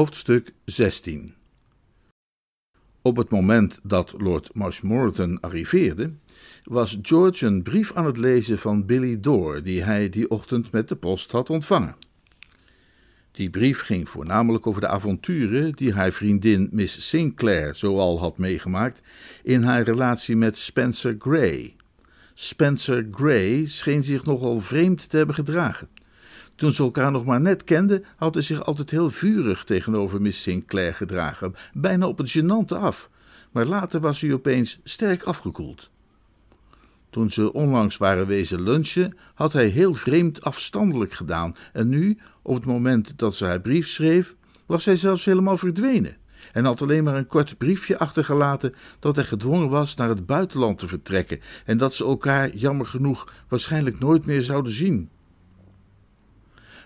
Hoofdstuk 16 Op het moment dat Lord Marshmoreton arriveerde, was George een brief aan het lezen van Billy Dore, die hij die ochtend met de post had ontvangen. Die brief ging voornamelijk over de avonturen die haar vriendin Miss Sinclair zoal had meegemaakt in haar relatie met Spencer Gray. Spencer Gray scheen zich nogal vreemd te hebben gedragen. Toen ze elkaar nog maar net kenden, had hij zich altijd heel vurig tegenover Miss Sinclair gedragen, bijna op het gênante af. Maar later was hij opeens sterk afgekoeld. Toen ze onlangs waren wezen lunchen, had hij heel vreemd afstandelijk gedaan, en nu, op het moment dat ze haar brief schreef, was hij zelfs helemaal verdwenen en had alleen maar een kort briefje achtergelaten dat hij gedwongen was naar het buitenland te vertrekken en dat ze elkaar jammer genoeg waarschijnlijk nooit meer zouden zien.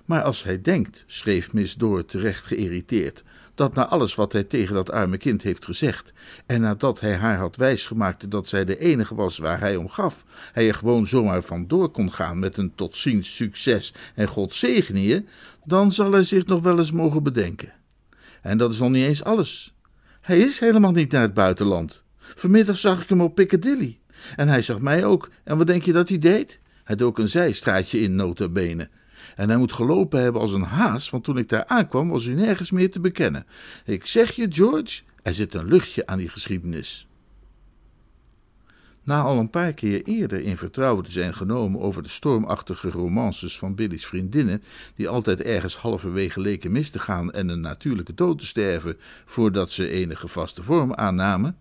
Maar als hij denkt, schreef Miss Door terecht geïrriteerd, dat na alles wat hij tegen dat arme kind heeft gezegd, en nadat hij haar had wijsgemaakt dat zij de enige was waar hij om gaf, hij er gewoon zomaar vandoor kon gaan met een tot ziens succes en God zegen je, dan zal hij zich nog wel eens mogen bedenken. En dat is nog niet eens alles. Hij is helemaal niet naar het buitenland. Vanmiddag zag ik hem op Piccadilly. En hij zag mij ook. En wat denk je dat hij deed? Hij dook een zijstraatje in, nota bene. En hij moet gelopen hebben als een haas, want toen ik daar aankwam was hij nergens meer te bekennen. Ik zeg je, George, er zit een luchtje aan die geschiedenis. Na al een paar keer eerder in vertrouwen te zijn genomen over de stormachtige romances van Billy's vriendinnen, die altijd ergens halverwege leken mis te gaan en een natuurlijke dood te sterven voordat ze enige vaste vorm aannamen,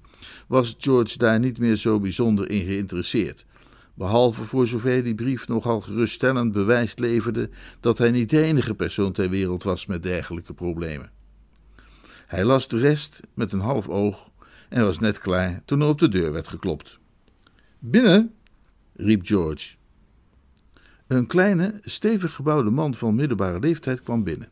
was George daar niet meer zo bijzonder in geïnteresseerd. Behalve voor zover die brief nogal geruststellend bewijs leverde dat hij niet de enige persoon ter wereld was met dergelijke problemen. Hij las de rest met een half oog en was net klaar toen er op de deur werd geklopt. Binnen, riep George. Een kleine, stevig gebouwde man van middelbare leeftijd kwam binnen.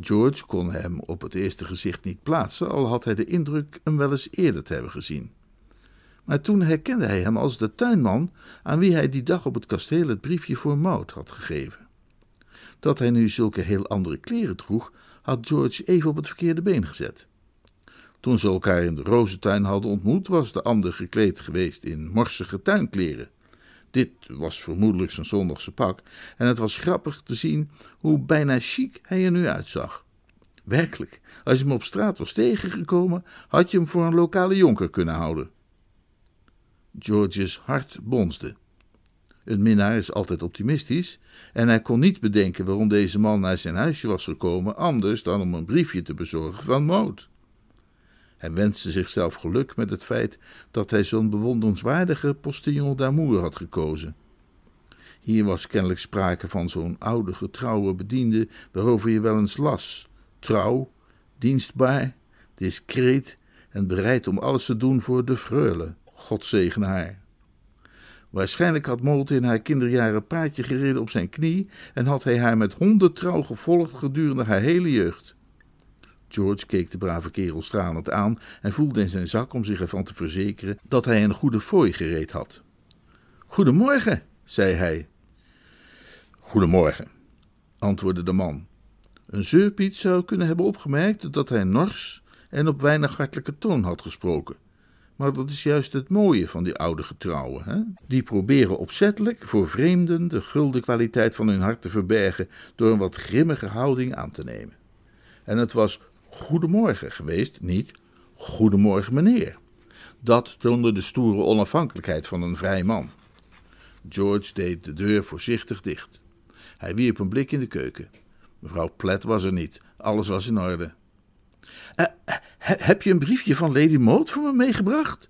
George kon hem op het eerste gezicht niet plaatsen, al had hij de indruk hem wel eens eerder te hebben gezien. Maar toen herkende hij hem als de tuinman aan wie hij die dag op het kasteel het briefje voor Maud had gegeven. Dat hij nu zulke heel andere kleren droeg, had George even op het verkeerde been gezet. Toen ze elkaar in de rozentuin hadden ontmoet, was de ander gekleed geweest in morsige tuinkleren. Dit was vermoedelijk zijn zondagse pak, en het was grappig te zien hoe bijna chic hij er nu uitzag. Werkelijk, als je hem op straat was tegengekomen, had je hem voor een lokale jonker kunnen houden. George's hart bonsde. Een minnaar is altijd optimistisch, en hij kon niet bedenken waarom deze man naar zijn huisje was gekomen, anders dan om een briefje te bezorgen van Maud. Hij wenste zichzelf geluk met het feit dat hij zo'n bewonderenswaardige postillon d'amour had gekozen. Hier was kennelijk sprake van zo'n oude, getrouwe bediende waarover je wel eens las: trouw, dienstbaar, discreet en bereid om alles te doen voor de freule. God zegen haar. Waarschijnlijk had Molte in haar kinderjaren paardje gereden op zijn knie en had hij haar met hondentrouw gevolgd gedurende haar hele jeugd. George keek de brave kerel stralend aan en voelde in zijn zak om zich ervan te verzekeren dat hij een goede fooi gereed had. Goedemorgen, zei hij. Goedemorgen, antwoordde de man. Een zeurpiet zou kunnen hebben opgemerkt dat hij nors en op weinig hartelijke toon had gesproken. Maar dat is juist het mooie van die oude getrouwen. Hè? Die proberen opzettelijk voor vreemden de gulden kwaliteit van hun hart te verbergen door een wat grimmige houding aan te nemen. En het was goedemorgen geweest, niet goedemorgen meneer. Dat toonde de stoere onafhankelijkheid van een vrij man. George deed de deur voorzichtig dicht. Hij wierp een blik in de keuken. Mevrouw Platt was er niet, alles was in orde. Uh, heb je een briefje van Lady Maud voor me meegebracht?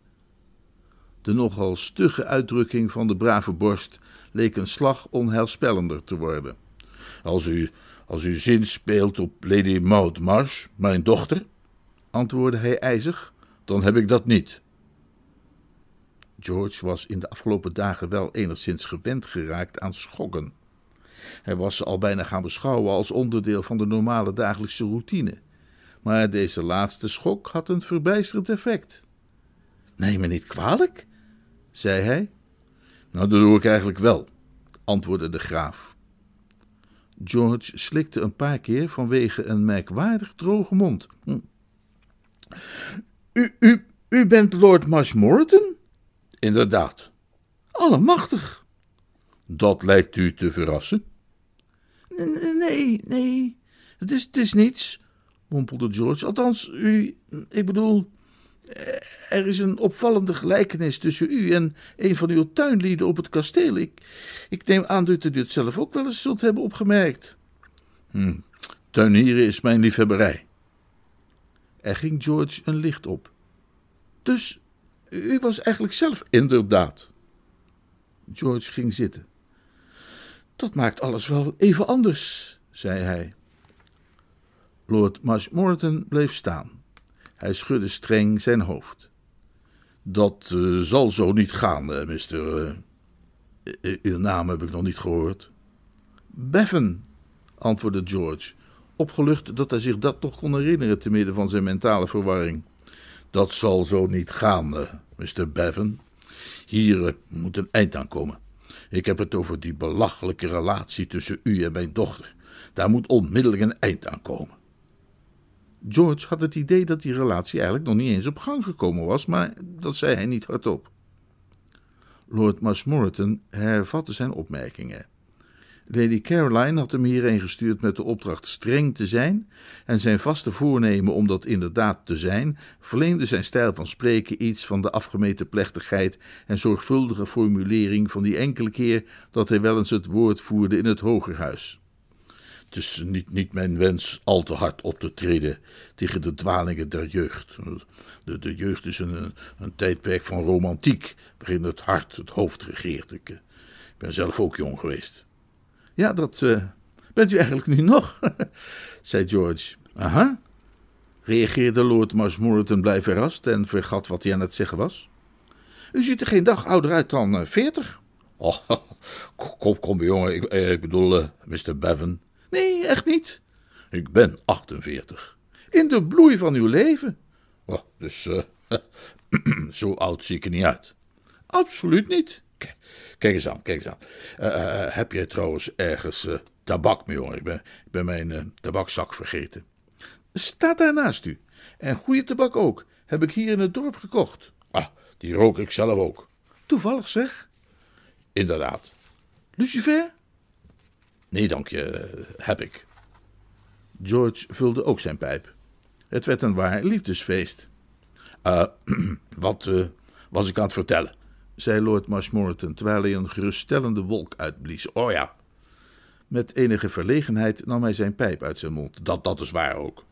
De nogal stugge uitdrukking van de brave borst leek een slag onheilspellender te worden. Als u, als u zin speelt op Lady Maud Marsh, mijn dochter, antwoordde hij ijzig, dan heb ik dat niet. George was in de afgelopen dagen wel enigszins gewend geraakt aan schokken. Hij was ze al bijna gaan beschouwen als onderdeel van de normale dagelijkse routine. Maar deze laatste schok had een verbijsterend effect. Neem me niet kwalijk, zei hij. Nou, dat doe ik eigenlijk wel, antwoordde de graaf. George slikte een paar keer vanwege een merkwaardig droge mond. Hm. U, u, u bent Lord Marshmoreton? Inderdaad. Allemachtig. Dat lijkt u te verrassen? Nee, nee, het is, het is niets, mompelde George. Althans, u, ik bedoel, er is een opvallende gelijkenis tussen u en een van uw tuinlieden op het kasteel. Ik, ik neem aan dat u dit zelf ook wel eens zult hebben opgemerkt. Hm, tuinieren is mijn liefhebberij. Er ging George een licht op. Dus u was eigenlijk zelf inderdaad. George ging zitten. Dat maakt alles wel even anders, zei hij. Lord Marshmoreton bleef staan. Hij schudde streng zijn hoofd. Dat uh, zal zo niet gaan, uh, mister. Uh, uw naam heb ik nog niet gehoord. Bevan, antwoordde George, opgelucht dat hij zich dat toch kon herinneren te midden van zijn mentale verwarring. Dat zal zo niet gaan, Mr. Bevan. Hier moet een eind aan komen. Ik heb het over die belachelijke relatie tussen u en mijn dochter. Daar moet onmiddellijk een eind aan komen. George had het idee dat die relatie eigenlijk nog niet eens op gang gekomen was, maar dat zei hij niet hardop. Lord Marshmoreton hervatte zijn opmerkingen. Lady Caroline had hem hierheen gestuurd met de opdracht streng te zijn, en zijn vaste voornemen om dat inderdaad te zijn, verleende zijn stijl van spreken iets van de afgemeten plechtigheid en zorgvuldige formulering van die enkele keer dat hij wel eens het woord voerde in het hogerhuis. Het is niet, niet mijn wens al te hard op te treden tegen de dwalingen der jeugd. De, de jeugd is een, een tijdperk van romantiek, waarin het hart het hoofd regeert. Ik, ik ben zelf ook jong geweest. Ja, dat uh, bent u eigenlijk nu nog, zei George. Aha, reageerde Lord Marshmoreton blij verrast en vergat wat hij aan het zeggen was. U ziet er geen dag ouder uit dan uh, veertig. Oh, kom, kom, jongen, ik, eh, ik bedoel, uh, Mr. Bevan. Nee, echt niet. Ik ben 48. In de bloei van uw leven. Oh, dus uh, zo oud zie ik er niet uit. Absoluut niet. Kijk eens aan, kijk eens aan. Uh, uh, heb jij trouwens ergens tabak mee, jongen? Ik ben, ik ben mijn tabakzak vergeten. Staat daar naast u. En goede tabak ook. Heb ik hier in het dorp gekocht. Ah, die rook ik zelf ook. Toevallig zeg. Inderdaad. Lucifer? Nee, dank je, heb ik. George vulde ook zijn pijp. Het werd een waar liefdesfeest. Uh, wat uh, was ik aan het vertellen? zei Lord Marshmoreton, terwijl hij een geruststellende wolk uitblies. Oh ja. Met enige verlegenheid nam hij zijn pijp uit zijn mond. Dat, dat is waar ook.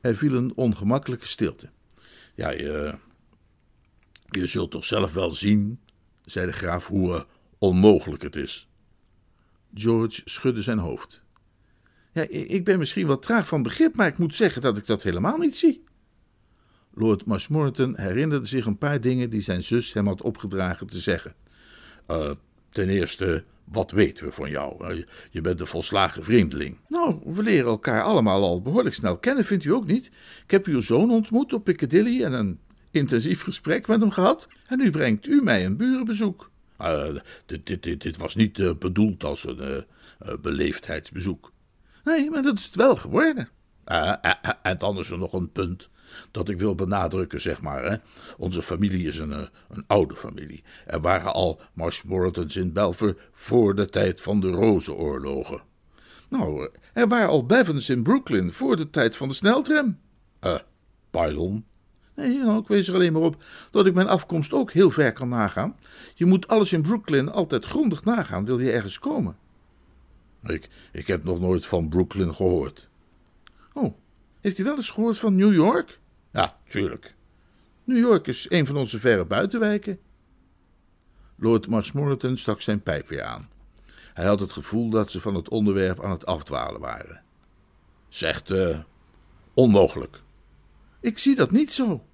Er viel een ongemakkelijke stilte. Ja, je, je zult toch zelf wel zien, zei de graaf, hoe uh, onmogelijk het is. George schudde zijn hoofd. Ja, ik ben misschien wat traag van begrip, maar ik moet zeggen dat ik dat helemaal niet zie. Lord Marshmoreton herinnerde zich een paar dingen die zijn zus hem had opgedragen te zeggen. Uh, ten eerste, wat weten we van jou? Uh, je bent een volslagen vreemdeling. Nou, we leren elkaar allemaal al behoorlijk snel kennen, vindt u ook niet? Ik heb uw zoon ontmoet op Piccadilly en een intensief gesprek met hem gehad. En nu brengt u mij een burenbezoek. Uh, dit, dit, dit, dit, was niet uh, bedoeld als een uh, beleefdheidsbezoek. Nee, maar dat is het wel geworden. en dan is er nog een punt dat ik wil benadrukken, zeg maar. Hè. Onze familie is een, een oude familie. Er waren al Marshmoretons in Belver voor de tijd van de rozenoorlogen. Nou, er waren al Bevans in Brooklyn voor de tijd van de sneltram. Eh, pardon? Nee, ik wees er alleen maar op dat ik mijn afkomst ook heel ver kan nagaan. Je moet alles in Brooklyn altijd grondig nagaan, wil je ergens komen. Ik, ik heb nog nooit van Brooklyn gehoord. Oh, heeft u wel eens gehoord van New York? Ja, tuurlijk. New York is een van onze verre buitenwijken. Lord Marshmoreton stak zijn pijp weer aan. Hij had het gevoel dat ze van het onderwerp aan het afdwalen waren. Zegt, uh, onmogelijk. Ik zie dat niet zo.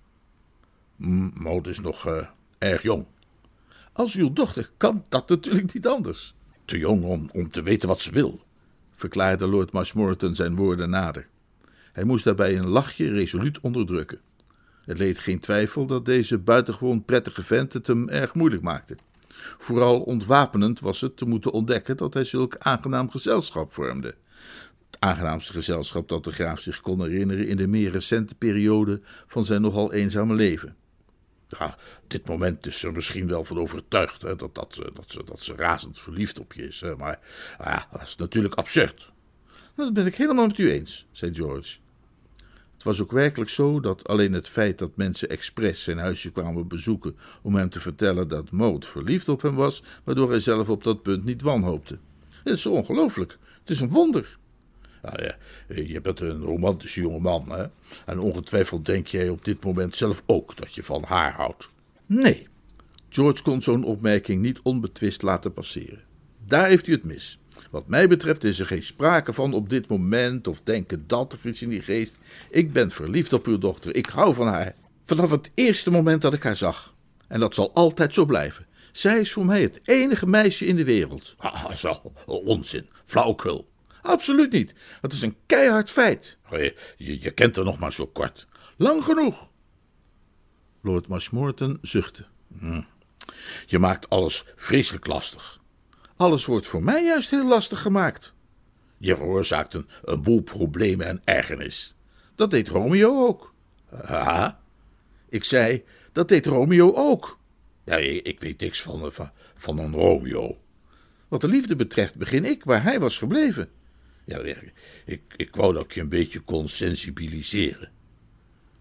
Maud is nog uh, erg jong. Als uw dochter kan dat natuurlijk niet anders. Te jong om, om te weten wat ze wil, verklaarde Lord Marshmoreton zijn woorden nader. Hij moest daarbij een lachje resoluut onderdrukken. Het leed geen twijfel dat deze buitengewoon prettige vent het hem erg moeilijk maakte. Vooral ontwapenend was het te moeten ontdekken dat hij zulk aangenaam gezelschap vormde. Aangenaamste gezelschap dat de graaf zich kon herinneren in de meer recente periode van zijn nogal eenzame leven. Ja, dit moment is ze misschien wel van overtuigd hè, dat, dat, ze, dat, ze, dat ze razend verliefd op je is. Hè, maar ja, dat is natuurlijk absurd. Dat ben ik helemaal met u eens, zei George. Het was ook werkelijk zo dat alleen het feit dat mensen expres zijn huisje kwamen bezoeken om hem te vertellen dat Maud verliefd op hem was, waardoor hij zelf op dat punt niet wanhoopte. Het is ongelooflijk. Het is een wonder. Nou ja, je bent een romantische jonge man, hè? En ongetwijfeld denk jij op dit moment zelf ook dat je van haar houdt. Nee, George kon zo'n opmerking niet onbetwist laten passeren. Daar heeft u het mis. Wat mij betreft is er geen sprake van op dit moment of denken dat of iets in die geest. Ik ben verliefd op uw dochter. Ik hou van haar. Vanaf het eerste moment dat ik haar zag. En dat zal altijd zo blijven. Zij is voor mij het enige meisje in de wereld. Ah, zo, onzin, flauwkul. Absoluut niet. Het is een keihard feit. Je, je, je kent haar nog maar zo kort. Lang genoeg. Lord Marshmoreton zuchtte. Hm. Je maakt alles vreselijk lastig. Alles wordt voor mij juist heel lastig gemaakt. Je veroorzaakt een, een boel problemen en ergernis. Dat deed Romeo ook. Ha? Ik zei, dat deed Romeo ook. Ja, ik, weet niks van, van, van een Romeo. Wat de liefde betreft begin ik waar hij was gebleven. Ja, ik, ik wou dat ik je een beetje kon sensibiliseren.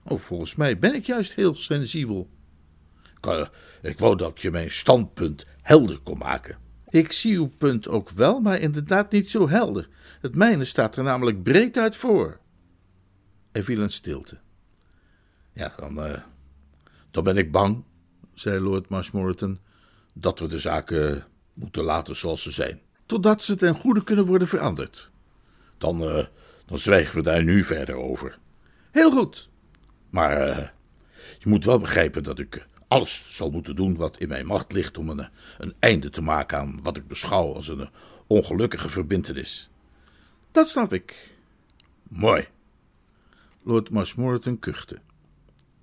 Oh, volgens mij ben ik juist heel sensibel. Ik, eh, ik wou dat ik je mijn standpunt helder kon maken. Ik zie uw punt ook wel, maar inderdaad niet zo helder. Het mijne staat er namelijk breed uit voor. Er viel een stilte. Ja, dan, uh, dan ben ik bang, zei Lord Marshmoreton, dat we de zaken moeten laten zoals ze zijn. Totdat ze ten goede kunnen worden veranderd. Dan, uh, dan zwijgen we daar nu verder over. Heel goed. Maar uh, je moet wel begrijpen dat ik alles zal moeten doen wat in mijn macht ligt om een, een einde te maken aan wat ik beschouw als een ongelukkige verbintenis. Dat snap ik. Mooi. Lord Marshmoreton kuchte.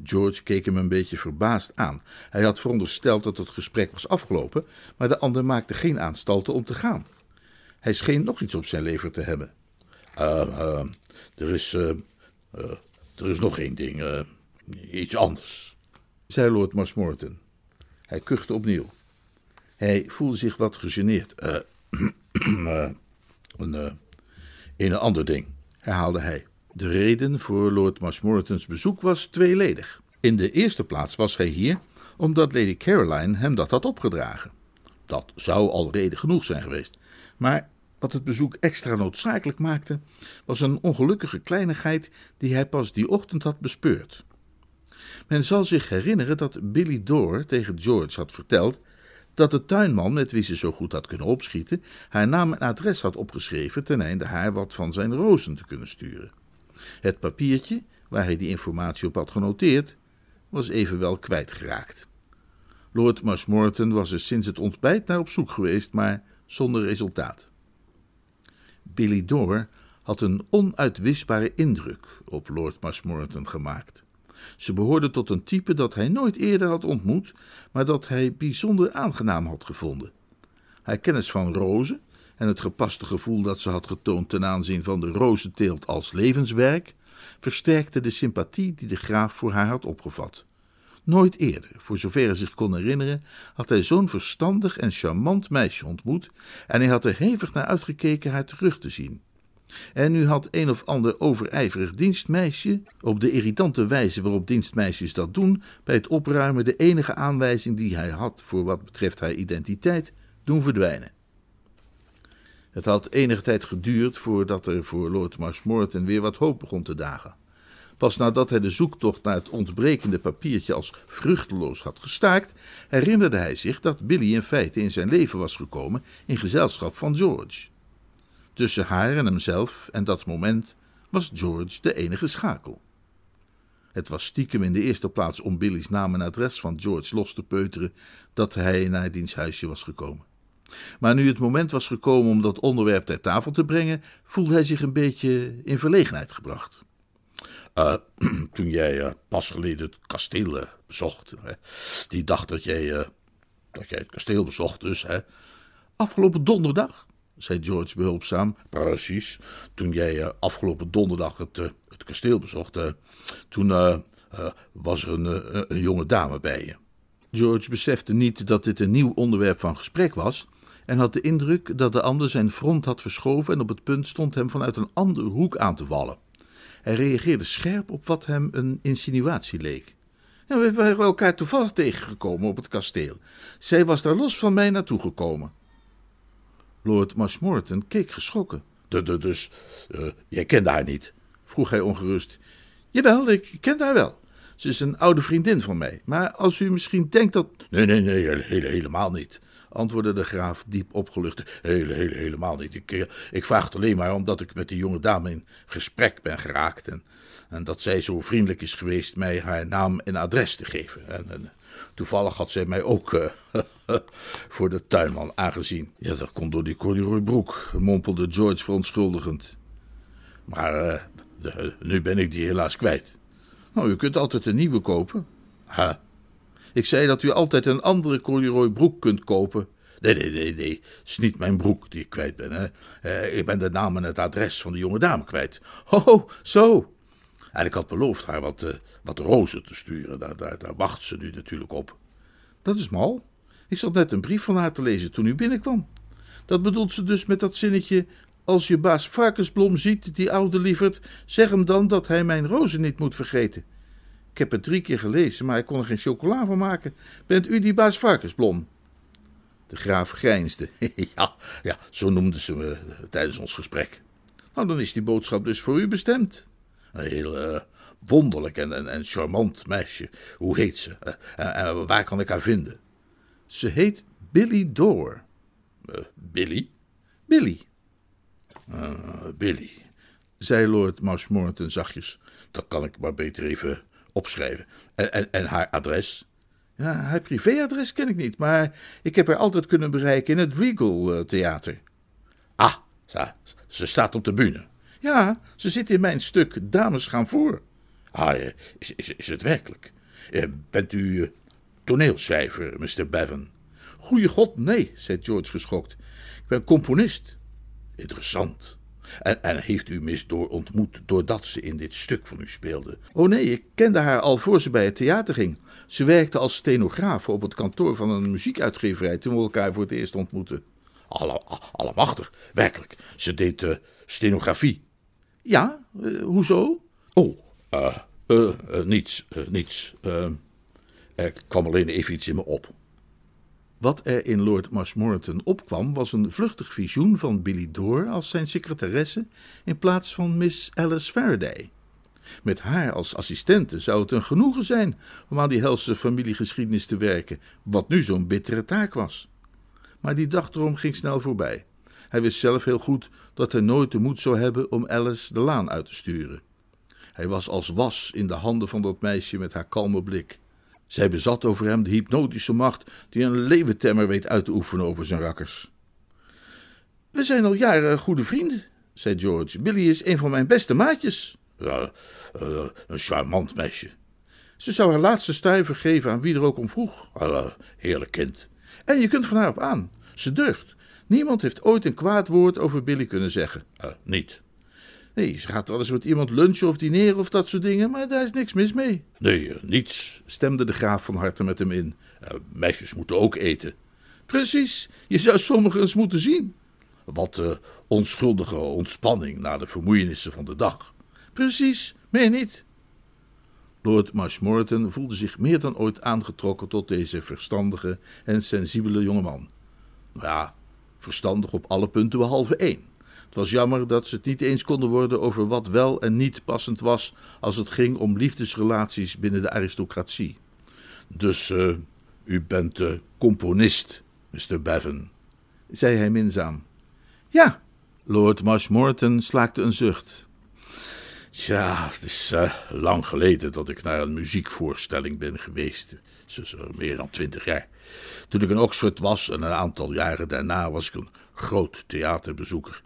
George keek hem een beetje verbaasd aan. Hij had verondersteld dat het gesprek was afgelopen, maar de ander maakte geen aanstalten om te gaan. Hij scheen nog iets op zijn lever te hebben. Uh, uh, er, is, uh, er is nog één ding, iets anders zei Lord Marshmoreton. Hij kuchte opnieuw. Hij voelde zich wat gegeneerd. Uh, een, een ander ding, herhaalde hij. De reden voor Lord Marshmoretons bezoek was tweeledig. In de eerste plaats was hij hier omdat Lady Caroline hem dat had opgedragen. Dat zou al reden genoeg zijn geweest. Maar wat het bezoek extra noodzakelijk maakte, was een ongelukkige kleinigheid die hij pas die ochtend had bespeurd. Men zal zich herinneren dat Billy Door tegen George had verteld dat de tuinman met wie ze zo goed had kunnen opschieten, haar naam en adres had opgeschreven ten einde haar wat van zijn rozen te kunnen sturen. Het papiertje, waar hij die informatie op had genoteerd, was evenwel kwijtgeraakt. Lord Marshmoreton was er sinds het ontbijt naar op zoek geweest, maar zonder resultaat. Billy Door had een onuitwisbare indruk op Lord Marshmoreton gemaakt. Ze behoorde tot een type dat hij nooit eerder had ontmoet, maar dat hij bijzonder aangenaam had gevonden. Haar kennis van rozen en het gepaste gevoel dat ze had getoond ten aanzien van de rozenteelt als levenswerk, versterkte de sympathie die de graaf voor haar had opgevat. Nooit eerder, voor zover hij zich kon herinneren, had hij zo'n verstandig en charmant meisje ontmoet, en hij had er hevig naar uitgekeken haar terug te zien. En nu had een of ander overijverig dienstmeisje, op de irritante wijze waarop dienstmeisjes dat doen, bij het opruimen de enige aanwijzing die hij had voor wat betreft haar identiteit, doen verdwijnen. Het had enige tijd geduurd voordat er voor Lord Marshmoreton weer wat hoop begon te dagen. Pas nadat hij de zoektocht naar het ontbrekende papiertje als vruchteloos had gestaakt, herinnerde hij zich dat Billy in feite in zijn leven was gekomen in gezelschap van George. Tussen haar en hemzelf en dat moment was George de enige schakel. Het was stiekem in de eerste plaats om Billy's naam en adres van George los te peuteren dat hij naar diens huisje was gekomen. Maar nu het moment was gekomen om dat onderwerp ter tafel te brengen, voelde hij zich een beetje in verlegenheid gebracht. Uh, toen jij uh, pas geleden het kasteel uh, bezocht, die dag dat jij, dat jij het kasteel bezocht dus, hè? Afgelopen donderdag, zei George behulpzaam. Precies, toen jij afgelopen donderdag het, het kasteel bezocht, toen was er een, een jonge dame bij je. George besefte niet dat dit een nieuw onderwerp van gesprek was en had de indruk dat de ander zijn front had verschoven en op het punt stond hem vanuit een andere hoek aan te vallen. Hij reageerde scherp op wat hem een insinuatie leek. Ja, we waren elkaar toevallig tegengekomen op het kasteel. Zij was daar los van mij naartoe gekomen. Lord Marshmoreton keek geschrokken. Dus, uh, jij kende haar niet? vroeg hij ongerust. Jawel, ik ken haar wel. Ze is een oude vriendin van mij. Maar als u misschien denkt dat. Nee, nee, nee, helemaal niet antwoordde de graaf diep opgelucht. Hele, hele, helemaal niet. Ik, eh, ik vraag het alleen maar omdat ik met die jonge dame in gesprek ben geraakt. En, dat zij zo vriendelijk is geweest mij haar naam en adres te geven. En, toevallig had zij mij ook uh, voor de tuinman aangezien. Ja, dat komt door die corduroybroek, mompelde George verontschuldigend. Maar de, nu ben ik die helaas kwijt. Nou, u kunt altijd een nieuwe kopen. Ha, ik zei dat u altijd een andere corduroy broek kunt kopen. Nee, nee, nee, nee. Het is niet mijn broek die ik kwijt ben. Hè. Eh, ik ben de naam en het adres van de jonge dame kwijt. Oh, zo. En ik had beloofd haar wat, uh, wat rozen te sturen. Daar, daar, daar wacht ze nu natuurlijk op. Dat is mal. Ik zat net een brief van haar te lezen toen u binnenkwam. Dat bedoelt ze dus met dat zinnetje. Als je baas Varkensblom ziet, die oude lieverd, zeg hem dan dat hij mijn rozen niet moet vergeten. Ik heb het drie keer gelezen, maar ik kon er geen chocola van maken. Bent u die baas Varkensblom? De graaf grijnsde. ja, ja, zo noemden ze me eh, tijdens ons gesprek. Nou, dan is die boodschap dus voor u bestemd. Een heel uh, wonderlijk en, en, en, charmant meisje. Hoe heet ze? Uh, waar kan ik haar vinden? Ze heet Billy Door. Billy? Billy. Billy, zei Lord Marshmoreton zachtjes. Dat kan ik maar beter even opschrijven. En, en, en haar adres? Ja, haar privéadres ken ik niet, maar ik heb haar altijd kunnen bereiken in het Regal uh, Theater. Ah, ze, ze staat op de bühne. Ja, ze zit in mijn stuk Dames gaan voor. Ah, eh, is, is, is het werkelijk? Eh, bent u toneelschrijver, Mr. Bevan? Goeie god, nee, zei George geschokt. Ik ben componist. Interessant. En, en, heeft u Miss Door ontmoet doordat ze in dit stuk van u speelde? Oh nee, ik kende haar al voor ze bij het theater ging. Ze werkte als stenograaf op het kantoor van een muziekuitgeverij toen we elkaar voor het eerst ontmoetten. Alle, allemachtig, werkelijk. Ze deed uh, stenografie. Ja, uh, hoezo? Oh, uh, niets, niets. er kwam alleen even iets in me op. Wat er in Lord Marshmoreton opkwam, was een vluchtig visioen van Billy Dore als zijn secretaresse in plaats van Miss Alice Faraday. Met haar als assistente zou het een genoegen zijn om aan die helse familiegeschiedenis te werken, wat nu zo'n bittere taak was. Maar die dagdroom ging snel voorbij. Hij wist zelf heel goed dat hij nooit de moed zou hebben om Alice de laan uit te sturen. Hij was als was in de handen van dat meisje met haar kalme blik. Zij bezat over hem de hypnotische macht die een leeuwentemmer weet uit te oefenen over zijn rakkers. We zijn al jaren goede vrienden, zei George. Billy is een van mijn beste maatjes. Ja, uh, een charmant meisje. Ze zou haar laatste stuiver geven aan wie er ook om vroeg. Uh, heerlijk kind. En je kunt van haar op aan. Ze deugt. Niemand heeft ooit een kwaad woord over Billy kunnen zeggen. Uh, niet. Nee, ze gaat wel eens met iemand lunchen of dineren of dat soort dingen, maar daar is niks mis mee. Nee, eh, niets, stemde de graaf van harte met hem in. Uh, meisjes moeten ook eten. Precies, je zou sommigen eens moeten zien. Wat uh, onschuldige ontspanning na de vermoeienissen van de dag. Precies, meer niet. Lord Marshmoreton voelde zich meer dan ooit aangetrokken tot deze verstandige en sensibele jongeman. Nou ja, verstandig op alle punten behalve één Het was jammer dat ze het niet eens konden worden over wat wel en niet passend was als het ging om liefdesrelaties binnen de aristocratie. Dus uh, u bent uh, componist, Mr. Bevan, zei hij minzaam. Ja, Lord Marshmoreton slaakte een zucht. Tja, het is uh, lang geleden dat ik naar een muziekvoorstelling ben geweest. Dus meer dan twintig jaar. Toen ik in Oxford was en een aantal jaren daarna was ik een groot theaterbezoeker.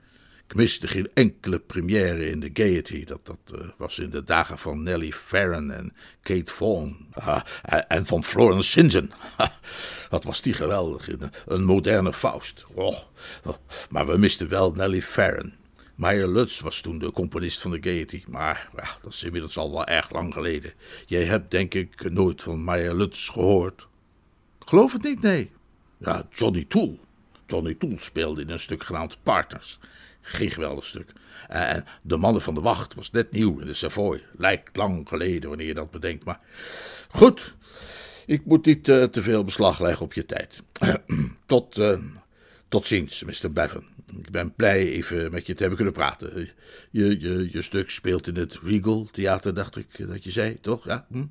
Ik miste geen enkele première in de Gaiety. Dat, dat uh, was in de dagen van Nellie Farron en Kate Vaughan. Uh, en van Florence Sinzen. Wat was die geweldig. Een, een moderne Faust. Oh, maar we misten wel Nellie Farron. Meyer Lutz was toen de componist van de Gaiety. Maar ja, dat is inmiddels al wel erg lang geleden. Jij hebt denk ik nooit van Meyer Lutz gehoord. Geloof het niet, nee. Ja, Johnny Toole. Johnny Toole speelde in een stuk genaamd Partners. Geen geweldig stuk. En De Mannen van de Wacht was net nieuw in de Savoy. Lijkt lang geleden wanneer je dat bedenkt. Maar goed, ik moet niet uh, te veel beslag leggen op je tijd. tot, uh, tot ziens, Mr. Bevan. Ik ben blij even met je te hebben kunnen praten. Je, je, je stuk speelt in het Regal Theater, dacht ik dat je zei, toch? Ja? Hm?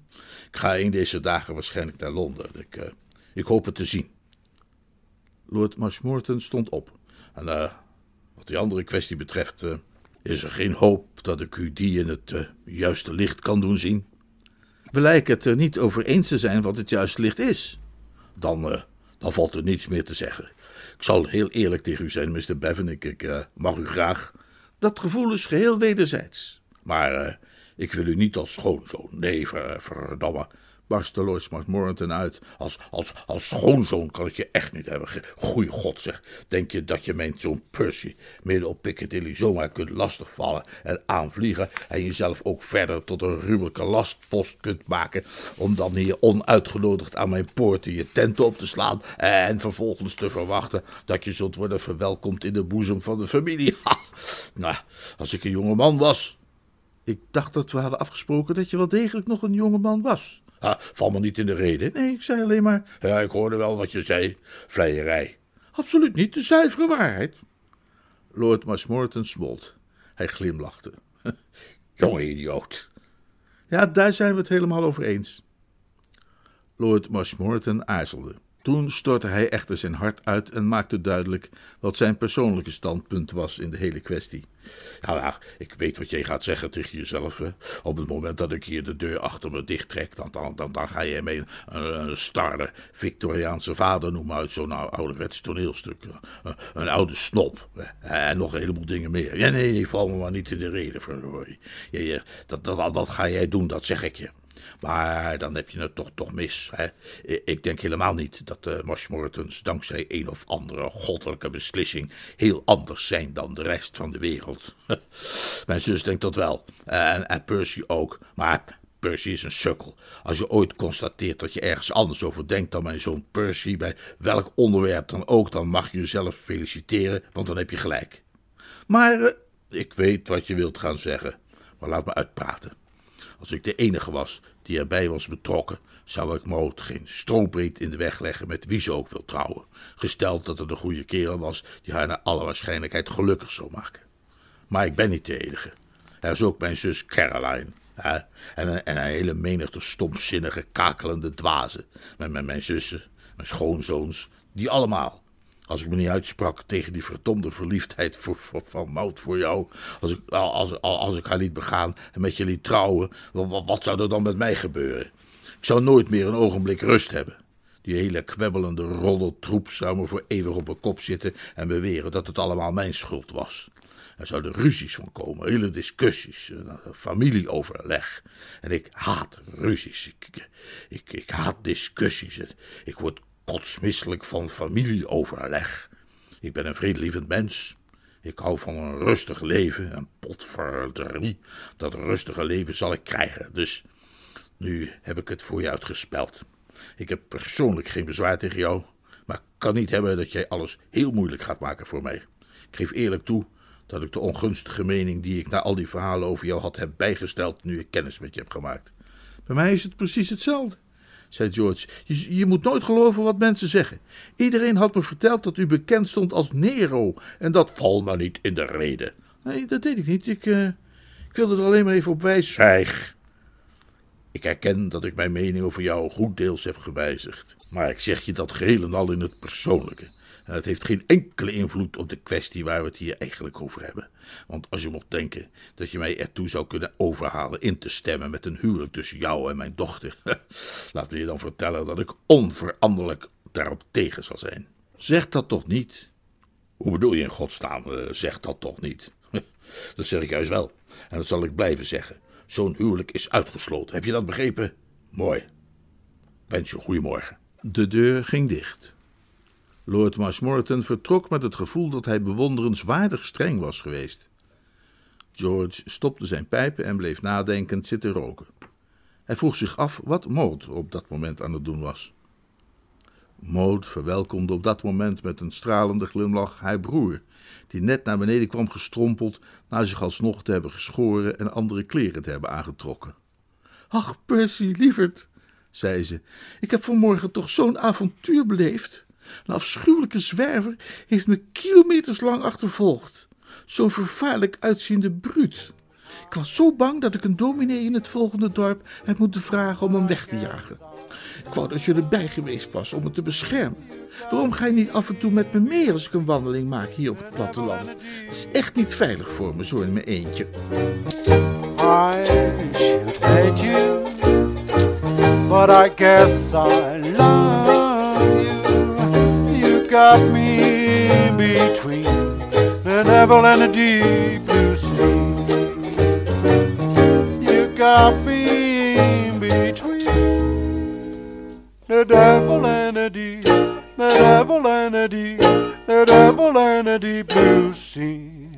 Ik ga een deze dagen waarschijnlijk naar Londen. Ik, ik hoop het te zien. Lord Marshmoreton stond op. En wat die andere kwestie betreft, uh, is er geen hoop dat ik u die in het uh, juiste licht kan doen zien? We lijken het er niet over eens te zijn wat het juiste licht is. Dan, dan valt er niets meer te zeggen. Ik zal heel eerlijk tegen u zijn, Mr. Bevan. Ik, ik mag u graag. Dat gevoel is geheel wederzijds. Maar ik wil u niet als schoonzoon. Nee, ver, verdamme barstte Lord Marshmoreton uit. Als, als, als schoonzoon kan ik je echt niet hebben. Goeie god zeg, denk je dat je mijn zoon Percy midden op Piccadilly zomaar kunt lastigvallen en aanvliegen en jezelf ook verder tot een ruwelijke lastpost kunt maken om dan hier onuitgenodigd aan mijn poorten je tenten op te slaan en vervolgens te verwachten dat je zult worden verwelkomd in de boezem van de familie. Nou, als ik een jonge man was... Ik dacht dat we hadden afgesproken dat je wel degelijk nog een jonge man was. Ah, val me niet in de reden. Nee, ik zei alleen maar. Ja, ik hoorde wel wat je zei. Vleierij. Absoluut niet, de zuivere waarheid. Lord Marshmoreton smolt. Hij glimlachte. Jonge idioot. Ja, daar zijn we het helemaal over eens. Lord Marshmoreton aarzelde. Toen stortte hij echter zijn hart uit en maakte duidelijk wat zijn persoonlijke standpunt was in de hele kwestie. Ja, ja ik weet wat jij gaat zeggen tegen jezelf. Op het moment dat ik hier de deur achter me dicht trek, dan, dan, dan, dan ga je mij een, starre Victoriaanse vader noemen uit zo'n ouderwets toneelstuk. Een, oude snop. En nog een heleboel dingen meer. Ja, nee, nee, val me maar niet in de reden. Dat, dat, dat ga jij doen, dat zeg ik je. Maar dan heb je het toch, toch mis. Hè? Ik denk helemaal niet dat de Marshmoretons dankzij een of andere goddelijke beslissing heel anders zijn dan de rest van de wereld. Mijn zus denkt dat wel. En, en Percy ook. Maar Percy is een sukkel. Als je ooit constateert dat je ergens anders over denkt dan mijn zoon Percy, bij welk onderwerp dan ook, dan mag je jezelf feliciteren, want dan heb je gelijk. Maar uh, ik weet wat je wilt gaan zeggen, maar laat me uitpraten. Als ik de enige was die erbij was betrokken, zou ik Moot geen strobreed in de weg leggen met wie ze ook wil trouwen, gesteld dat het een goede kerel was die haar naar alle waarschijnlijkheid gelukkig zou maken. Maar ik ben niet de enige. Er is ook mijn zus Caroline. Hè? En, een, en een hele menigte stomzinnige, kakelende dwazen. Met, met mijn zussen, mijn schoonzoons, die allemaal. Als ik me niet uitsprak tegen die verdomde verliefdheid voor, van Mout voor jou. Als ik, als, als, als ik haar liet begaan en met je liet trouwen. Wat, wat zou er dan met mij gebeuren? Ik zou nooit meer een ogenblik rust hebben. Die hele kwebbelende roddeltroep zou me voor eeuwig op mijn kop zitten en beweren dat het allemaal mijn schuld was. Er zouden ruzies van komen, hele discussies, familieoverleg. En ik haat ruzies, ik, ik, ik haat discussies. Ik word kotsmisselijk van familieoverleg. Ik ben een vredelievend mens. Ik hou van een rustig leven en potverdorie, dat rustige leven zal ik krijgen. Dus nu heb ik het voor je uitgespeld. Ik heb persoonlijk geen bezwaar tegen jou, maar ik kan niet hebben dat jij alles heel moeilijk gaat maken voor mij. Ik geef eerlijk toe dat ik de ongunstige mening die ik na al die verhalen over jou had heb bijgesteld nu ik kennis met je heb gemaakt. Bij mij is het precies hetzelfde. Zei George. Je, je, moet nooit geloven wat mensen zeggen. Iedereen had me verteld dat u bekend stond als Nero en dat... Val maar niet in de reden. Nee, dat deed ik niet. Ik, uh, ik wilde er alleen maar even op wijzen. Zwijg. Ik erken dat ik mijn mening over jou goed deels heb gewijzigd. Maar ik zeg je dat geheel en al in het persoonlijke. En het heeft geen enkele invloed op de kwestie waar we het hier eigenlijk over hebben. Want als je mocht denken dat je mij ertoe zou kunnen overhalen in te stemmen met een huwelijk tussen jou en mijn dochter, laat me je dan vertellen dat ik onveranderlijk daarop tegen zal zijn. Zeg dat toch niet? Hoe bedoel je in godsnaam, uh, zeg dat toch niet? dat zeg ik juist wel. En dat zal ik blijven zeggen. Zo'n huwelijk is uitgesloten. Heb je dat begrepen? Mooi. Wens je een goeiemorgen. De deur ging dicht. Lord Marshmoreton vertrok met het gevoel dat hij bewonderenswaardig streng was geweest. George stopte zijn pijpen en bleef nadenkend zitten roken. Hij vroeg zich af wat Maud op dat moment aan het doen was. Maud verwelkomde op dat moment met een stralende glimlach haar broer, die net naar beneden kwam gestrompeld na zich alsnog te hebben geschoren en andere kleren te hebben aangetrokken. Ach, Percy, lieverd, zei ze, ik heb vanmorgen toch zo'n avontuur beleefd. Een afschuwelijke zwerver heeft me kilometers lang achtervolgd. Zo'n vervaarlijk uitziende bruut. Ik was zo bang dat ik een dominee in het volgende dorp heb moeten vragen om hem weg te jagen. Ik wou dat je erbij geweest was om me te beschermen. Waarom ga je niet af en toe met me mee als ik een wandeling maak hier op het platteland? Het is echt niet veilig voor me zo in mijn eentje. I hate you, but I guess I love got me between the devil and the deep blue sea. You got me between the devil and the deep, the devil and the deep, the devil and the deep blue sea.